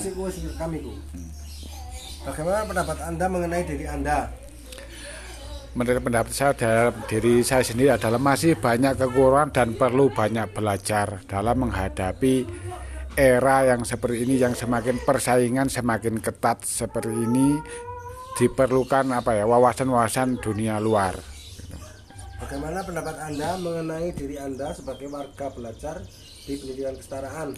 sih kami ku. Bagaimana pendapat anda mengenai diri anda? menurut pendapat saya dalam diri saya sendiri adalah masih banyak kekurangan dan perlu banyak belajar dalam menghadapi era yang seperti ini yang semakin persaingan semakin ketat seperti ini diperlukan apa ya wawasan-wawasan dunia luar. Bagaimana pendapat anda mengenai diri anda sebagai warga belajar di pendidikan kesetaraan?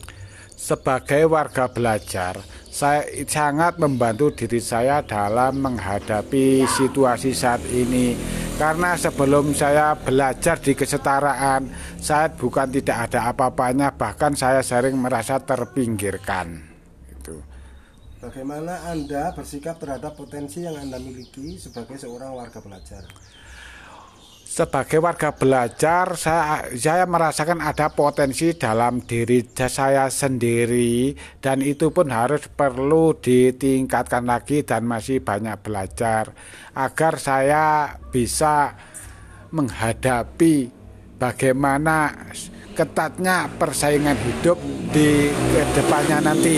Sebagai warga belajar, saya sangat membantu diri saya dalam menghadapi situasi saat ini. Karena sebelum saya belajar di kesetaraan, saya bukan tidak ada apa-apanya, bahkan saya sering merasa terpinggirkan. Itu. Bagaimana Anda bersikap terhadap potensi yang Anda miliki sebagai seorang warga belajar? Sebagai warga belajar saya saya merasakan ada potensi dalam diri saya sendiri. Dan itu pun harus perlu ditingkatkan lagi dan masih banyak belajar. Agar saya bisa menghadapi bagaimana ketatnya persaingan hidup di depannya nanti.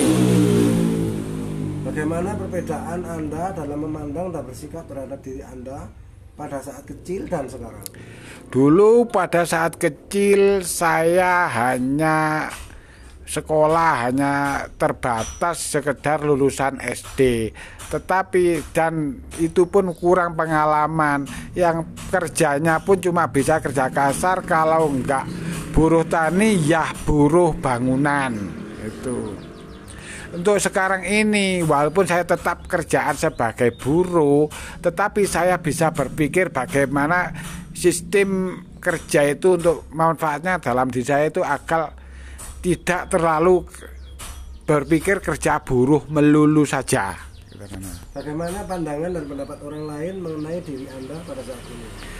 Bagaimana perbedaan Anda dalam memandang dan bersikap terhadap diri Anda pada saat kecil dan sekarang? Dulu pada saat kecil saya hanya sekolah hanya terbatas sekedar lulusan SD tetapi dan itu pun kurang pengalaman. Yang kerjanya pun cuma bisa kerja kasar kalau enggak buruh tani ya buruh bangunan. Itu untuk sekarang ini walaupun saya tetap kerjaan sebagai buruh tetapi saya bisa berpikir bagaimana sistem kerja itu untuk manfaatnya dalam diri saya itu akal tidak terlalu berpikir kerja buruh melulu saja Bagaimana pandangan dan pendapat orang lain mengenai diri Anda pada saat ini?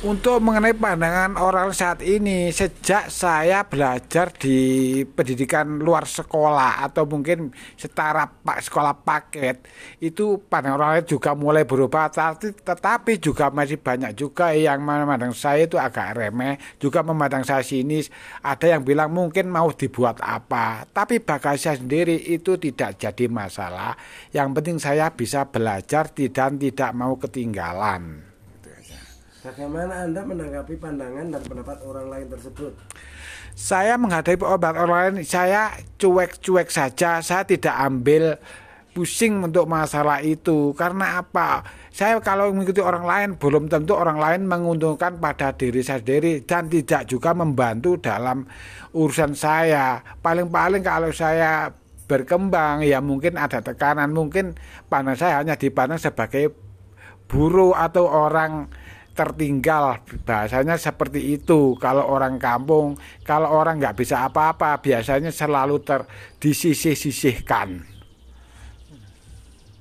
Untuk mengenai pandangan orang saat ini, sejak saya belajar di pendidikan luar sekolah atau mungkin setara pak sekolah paket, itu pandangan orang lain juga mulai berubah. Tetapi juga masih banyak juga yang memandang saya itu agak remeh, juga memandang saya sinis. Ada yang bilang mungkin mau dibuat apa, tapi bagi saya sendiri itu tidak jadi masalah. Yang penting saya bisa belajar dan tidak mau ketinggalan. Bagaimana Anda menanggapi pandangan dan pendapat orang lain tersebut? Saya menghadapi obat orang lain, saya cuek-cuek saja, saya tidak ambil pusing untuk masalah itu. Karena apa? Saya kalau mengikuti orang lain, belum tentu orang lain menguntungkan pada diri saya sendiri dan tidak juga membantu dalam urusan saya. Paling-paling kalau saya berkembang, ya mungkin ada tekanan, mungkin pandang saya hanya dipandang sebagai buruh atau orang tertinggal. Bahasanya seperti itu. Kalau orang kampung kalau orang nggak bisa apa-apa biasanya selalu ter disisih-sisihkan.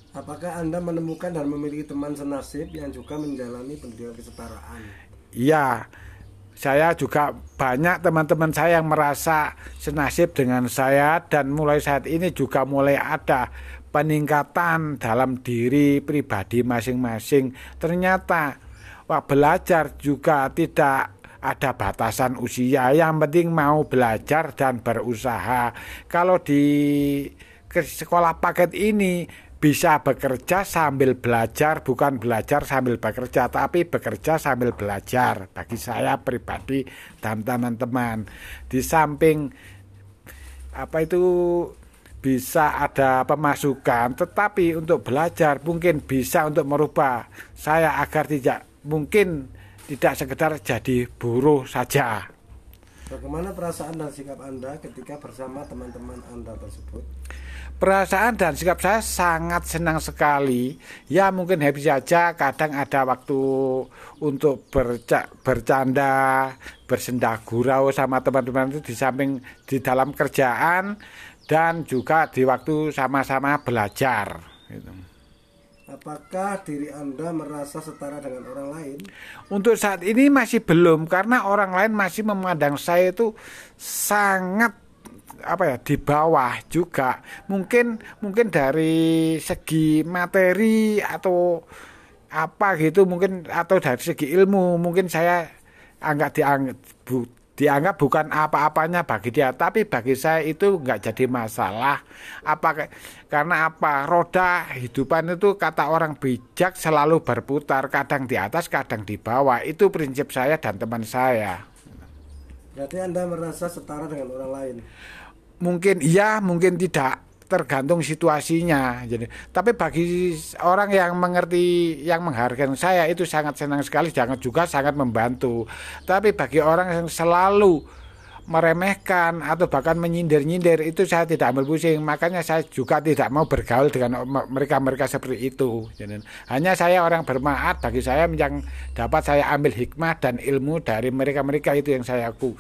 Apakah anda menemukan dan memiliki teman senasib yang juga menjalani pendidikan kesetaraan? Iya. Saya juga banyak teman-teman saya yang merasa senasib dengan saya dan mulai saat ini juga mulai ada peningkatan dalam diri pribadi masing-masing. Ternyata belajar juga tidak ada batasan usia. Yang penting mau belajar dan berusaha. Kalau di sekolah paket ini bisa bekerja sambil belajar, bukan belajar sambil bekerja, tapi bekerja sambil belajar. Bagi saya pribadi dan teman-teman, di samping apa itu bisa ada pemasukan, tetapi untuk belajar mungkin bisa untuk merubah saya agar tidak mungkin tidak sekedar jadi buruh saja. Bagaimana perasaan dan sikap Anda ketika bersama teman-teman Anda tersebut? Perasaan dan sikap saya sangat senang sekali. Ya mungkin happy saja, kadang ada waktu untuk berca bercanda, bersendah gurau sama teman-teman itu di samping di dalam kerjaan dan juga di waktu sama-sama belajar. Gitu. Apakah diri Anda merasa setara dengan orang lain? Untuk saat ini masih belum karena orang lain masih memandang saya itu sangat apa ya di bawah juga. Mungkin mungkin dari segi materi atau apa gitu mungkin atau dari segi ilmu mungkin saya anggap dianggap dianggap bukan apa-apanya bagi dia, tapi bagi saya itu nggak jadi masalah. Apa karena apa? Roda hidupan itu kata orang bijak selalu berputar, kadang di atas, kadang di bawah. Itu prinsip saya dan teman saya. Berarti Anda merasa setara dengan orang lain? Mungkin iya, mungkin tidak tergantung situasinya. Jadi, tapi bagi orang yang mengerti, yang menghargai saya itu sangat senang sekali, jangan juga sangat membantu. Tapi bagi orang yang selalu meremehkan atau bahkan menyindir-nyindir itu saya tidak ambil pusing makanya saya juga tidak mau bergaul dengan mereka-mereka seperti itu Jadi, hanya saya orang bermaat bagi saya yang dapat saya ambil hikmah dan ilmu dari mereka-mereka itu yang saya aku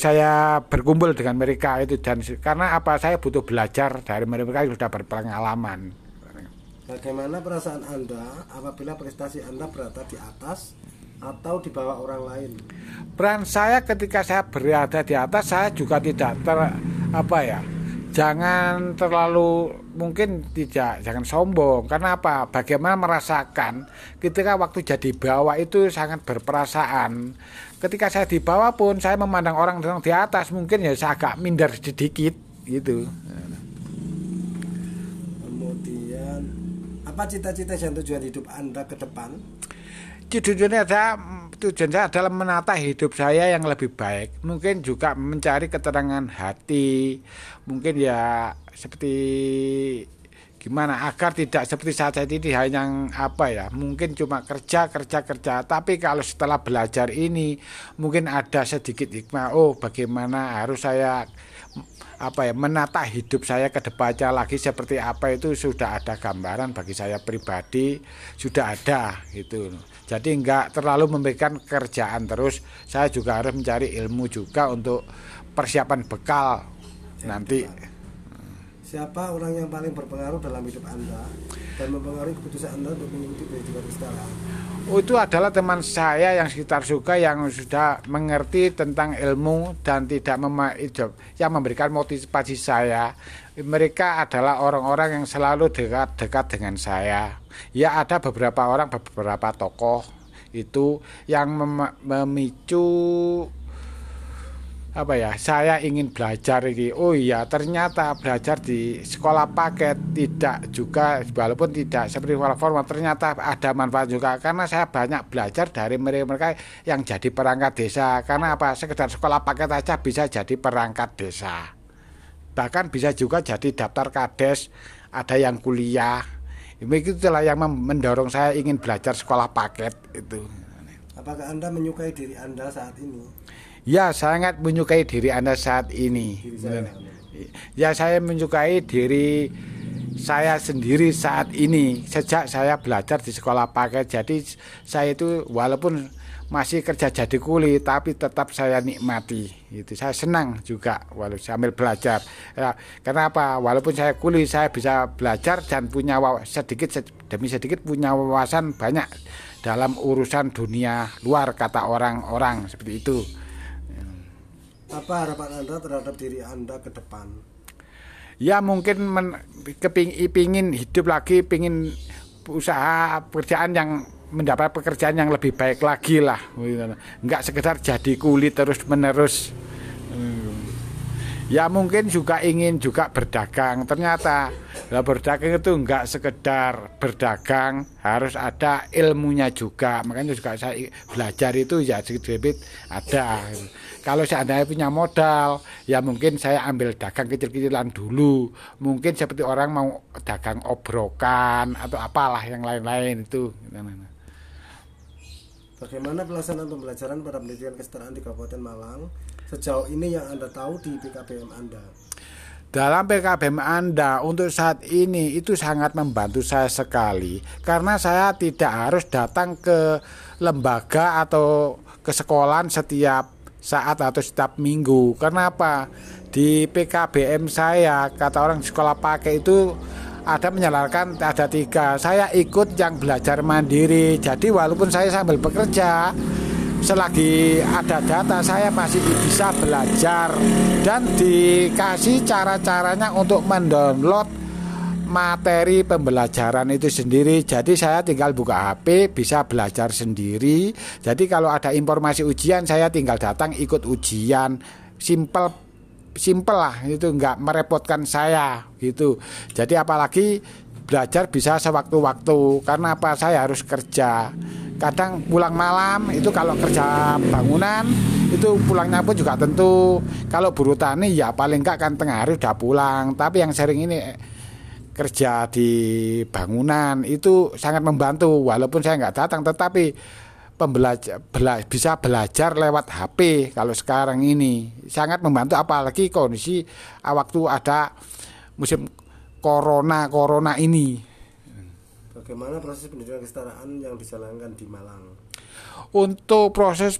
saya berkumpul dengan mereka itu dan karena apa saya butuh belajar dari mereka yang sudah berpengalaman. Bagaimana perasaan Anda apabila prestasi Anda berada di atas atau di bawah orang lain? Peran saya ketika saya berada di atas saya juga tidak ter apa ya jangan terlalu mungkin tidak jangan sombong karena apa bagaimana merasakan ketika waktu jadi bawah itu sangat berperasaan ketika saya di bawah pun saya memandang orang yang di atas mungkin ya saya agak minder sedikit gitu. Kemudian apa cita-cita dan tujuan hidup anda ke depan? Tujuannya ada tujuan saya adalah menata hidup saya yang lebih baik. Mungkin juga mencari keterangan hati. Mungkin ya seperti gimana? Agar tidak seperti saat ini hanya apa ya? Mungkin cuma kerja kerja kerja. Tapi kalau setelah belajar ini mungkin ada sedikit hikmah. Oh bagaimana harus saya apa ya menata hidup saya ke depannya lagi seperti apa itu sudah ada gambaran bagi saya pribadi sudah ada gitu. Jadi enggak terlalu memberikan kerjaan terus. Saya juga harus mencari ilmu juga untuk persiapan bekal ya, nanti siapa orang yang paling berpengaruh dalam hidup anda dan mempengaruhi keputusan anda untuk mengikuti pendidikan kesetaraan Oh, itu adalah teman saya yang sekitar suka yang sudah mengerti tentang ilmu dan tidak yang memberikan motivasi saya. Mereka adalah orang-orang yang selalu dekat-dekat dengan saya. Ya ada beberapa orang beberapa tokoh itu yang mem memicu apa ya saya ingin belajar ini. Oh iya ternyata belajar di sekolah paket tidak juga walaupun tidak seperti sekolah formal ternyata ada manfaat juga. Karena saya banyak belajar dari mereka-mereka yang jadi perangkat desa. Karena apa? Sekedar sekolah paket aja bisa jadi perangkat desa. Bahkan bisa juga jadi daftar kades ada yang kuliah. Itulah yang mendorong saya ingin belajar sekolah paket itu. Apakah anda menyukai diri anda saat ini Ya, sangat menyukai diri Anda saat ini. saya. Ya, saya menyukai diri saya sendiri saat ini sejak saya belajar di sekolah paket. Jadi saya itu walaupun masih kerja jadi kuli tapi tetap saya nikmati itu saya senang juga walau sambil belajar ya, karena apa walaupun saya kuli saya bisa belajar dan punya sedikit demi sedikit punya wawasan banyak dalam urusan dunia luar kata orang-orang seperti itu apa harapan Anda terhadap diri Anda ke depan? Ya mungkin men, keping, pingin hidup lagi, pingin usaha pekerjaan yang mendapat pekerjaan yang lebih baik lagi lah. Enggak sekedar jadi kulit terus menerus. Ya mungkin juga ingin juga berdagang. Ternyata lah berdagang itu enggak sekedar berdagang, harus ada ilmunya juga. Makanya juga saya belajar itu ya sedikit ada. Kalau seandainya punya modal, ya mungkin saya ambil dagang kecil-kecilan dulu. Mungkin seperti orang mau dagang obrokan atau apalah yang lain-lain itu. Bagaimana pelaksanaan pembelajaran pada pendidikan kesetaraan di Kabupaten Malang sejauh ini yang Anda tahu di PKBM Anda? Dalam PKBM Anda untuk saat ini itu sangat membantu saya sekali karena saya tidak harus datang ke lembaga atau ke sekolah setiap saat atau setiap minggu. Kenapa? Di PKBM saya kata orang sekolah pakai itu ada menyalarkan ada tiga. Saya ikut yang belajar mandiri. Jadi walaupun saya sambil bekerja, selagi ada data saya masih bisa belajar dan dikasih cara-caranya untuk mendownload materi pembelajaran itu sendiri. Jadi saya tinggal buka HP, bisa belajar sendiri. Jadi kalau ada informasi ujian, saya tinggal datang ikut ujian. Simple simple lah itu nggak merepotkan saya gitu. Jadi apalagi belajar bisa sewaktu-waktu. Karena apa? Saya harus kerja. Kadang pulang malam itu kalau kerja bangunan itu pulangnya pun juga tentu. Kalau buru tani ya paling enggak kan tengah hari udah pulang. Tapi yang sering ini kerja di bangunan itu sangat membantu. Walaupun saya nggak datang tetapi pembelajar bela, bisa belajar lewat HP kalau sekarang ini. Sangat membantu apalagi kondisi ah, waktu ada musim corona corona ini. Bagaimana proses pendidikan kesetaraan yang dijalankan di Malang? Untuk proses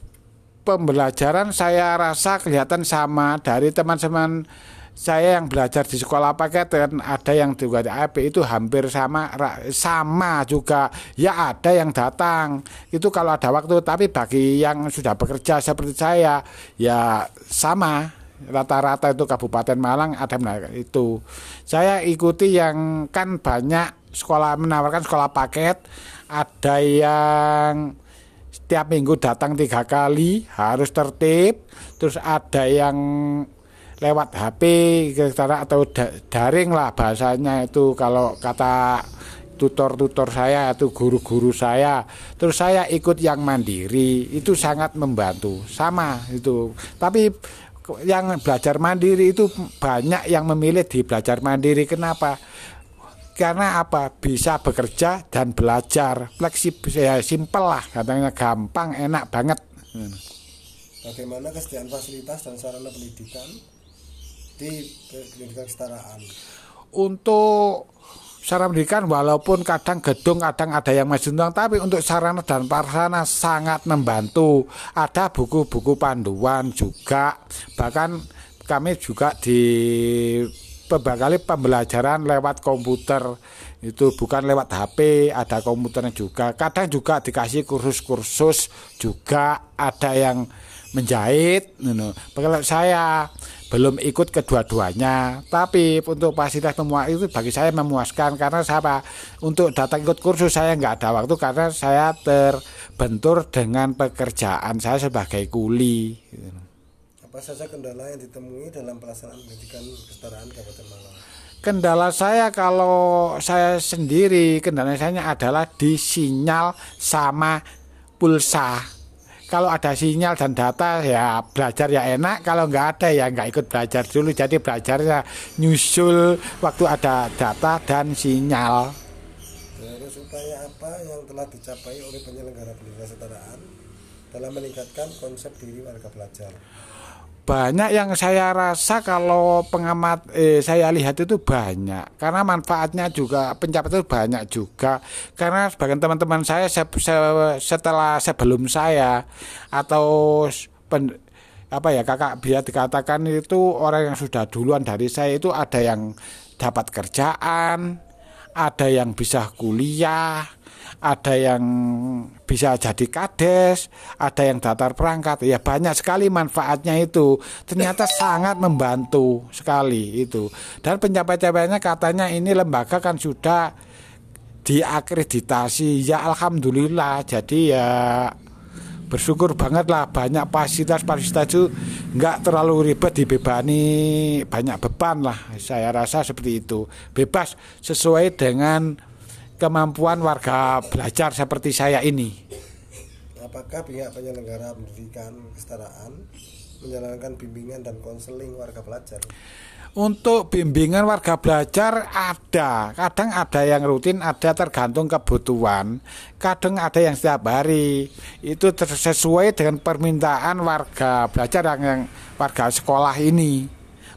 pembelajaran saya rasa kelihatan sama dari teman-teman saya yang belajar di sekolah paket dan ada yang juga di AP itu hampir sama sama juga. Ya ada yang datang. Itu kalau ada waktu tapi bagi yang sudah bekerja seperti saya ya sama rata-rata itu Kabupaten Malang ada itu. Saya ikuti yang kan banyak sekolah menawarkan sekolah paket ada yang setiap minggu datang tiga kali harus tertib terus ada yang lewat HP atau daring lah bahasanya itu. Kalau kata tutor-tutor saya atau guru-guru saya terus saya ikut yang mandiri itu sangat membantu. Sama itu. Tapi yang belajar mandiri itu banyak yang memilih di belajar mandiri. Kenapa? Karena apa? Bisa bekerja dan belajar. Fleksibel ya simpel lah. Katanya gampang enak banget. Bagaimana kesediaan fasilitas dan sarana pendidikan di pendidikan kesetaraan? Untuk sarana pendidikan walaupun kadang gedung kadang ada yang masih tapi untuk sarana dan prasarana sangat membantu. Ada buku-buku panduan juga. Bahkan kami juga di beberapa pembelajaran lewat komputer. Itu bukan lewat HP ada komputernya juga. Kadang juga dikasih kursus-kursus juga. Ada yang menjahit you know. saya belum ikut kedua-duanya. Tapi untuk fasilitas memuas itu bagi saya memuaskan karena siapa? Untuk datang ikut kursus saya nggak ada waktu karena saya terbentur dengan pekerjaan saya sebagai kuli. Apa saja kendala yang ditemui dalam pelaksanaan pendidikan kesetaraan Kabupaten Malang? Kendala saya kalau saya sendiri kendala saya adalah di sinyal sama pulsa kalau ada sinyal dan data ya belajar ya enak. Kalau nggak ada ya nggak ikut belajar dulu. Jadi belajarnya nyusul waktu ada data dan sinyal. Terus upaya apa yang telah dicapai oleh penyelenggara pendidikan kesetaraan dalam meningkatkan konsep diri warga belajar banyak yang saya rasa kalau pengamat eh, saya lihat itu banyak. Karena manfaatnya juga pencapaian itu banyak juga. Karena sebagian teman-teman saya se se setelah sebelum saya atau pen, apa ya kakak biar dikatakan itu orang yang sudah duluan dari saya itu ada yang dapat kerjaan ada yang bisa kuliah ada yang bisa jadi kades, ada yang datar perangkat. Ya banyak sekali manfaatnya itu. Ternyata sangat membantu sekali itu. Dan pencapaian-pencapaiannya katanya ini lembaga kan sudah diakreditasi. Ya alhamdulillah. Jadi ya bersyukur banget lah banyak fasilitas fasilitas itu nggak terlalu ribet dibebani banyak beban lah saya rasa seperti itu bebas sesuai dengan kemampuan warga belajar seperti saya ini. Apakah pihak penyelenggara pendidikan kesetaraan menjalankan bimbingan dan konseling warga belajar? Untuk bimbingan warga belajar ada, kadang ada yang rutin, ada tergantung kebutuhan, kadang ada yang setiap hari. Itu sesuai dengan permintaan warga belajar yang, yang warga sekolah ini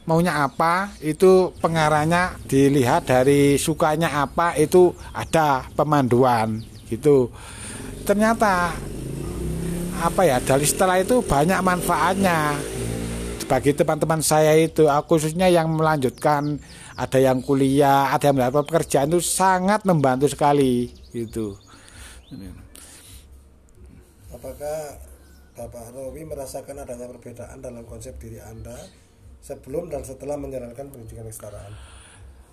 maunya apa itu pengarahnya dilihat dari sukanya apa itu ada pemanduan gitu. Ternyata apa ya dari setelah itu banyak manfaatnya. Bagi teman-teman saya itu khususnya yang melanjutkan ada yang kuliah ada yang melakukan pekerjaan itu sangat membantu sekali gitu. Apakah Bapak Rowi merasakan adanya perbedaan dalam konsep diri Anda sebelum dan setelah menjalankan pendidikan kesetaraan?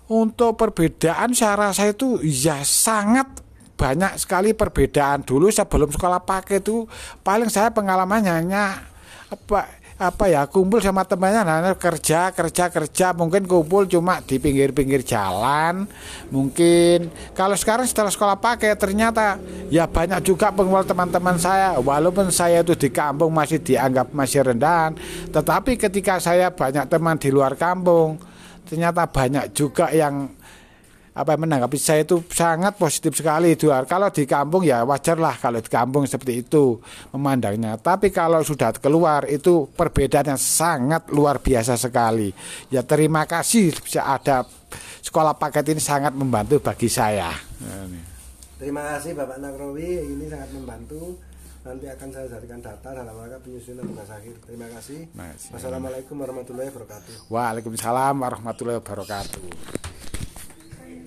untuk perbedaan saya rasa itu ya sangat banyak sekali perbedaan dulu sebelum sekolah pakai itu paling saya pengalamannya hanya apa apa ya kumpul sama temannya nah, kerja kerja kerja mungkin kumpul cuma di pinggir-pinggir jalan mungkin. Kalau sekarang setelah sekolah pakai ternyata ya banyak juga pengumpul teman-teman saya walaupun saya itu di kampung masih dianggap masih rendahan tetapi ketika saya banyak teman di luar kampung ternyata banyak juga yang apa menanggapi saya itu sangat positif sekali itu kalau di kampung ya wajar lah kalau di kampung seperti itu memandangnya. Tapi kalau sudah keluar itu perbedaannya sangat luar biasa sekali. Ya terima kasih bisa ada sekolah paket ini sangat membantu bagi saya. Terima kasih Bapak Nagrowi ini sangat membantu. Nanti akan saya jadikan data dalam rangka penyusunan tugas akhir. Terima kasih. Mas, Wassalamualaikum warahmatullahi wabarakatuh. Waalaikumsalam warahmatullahi wabarakatuh.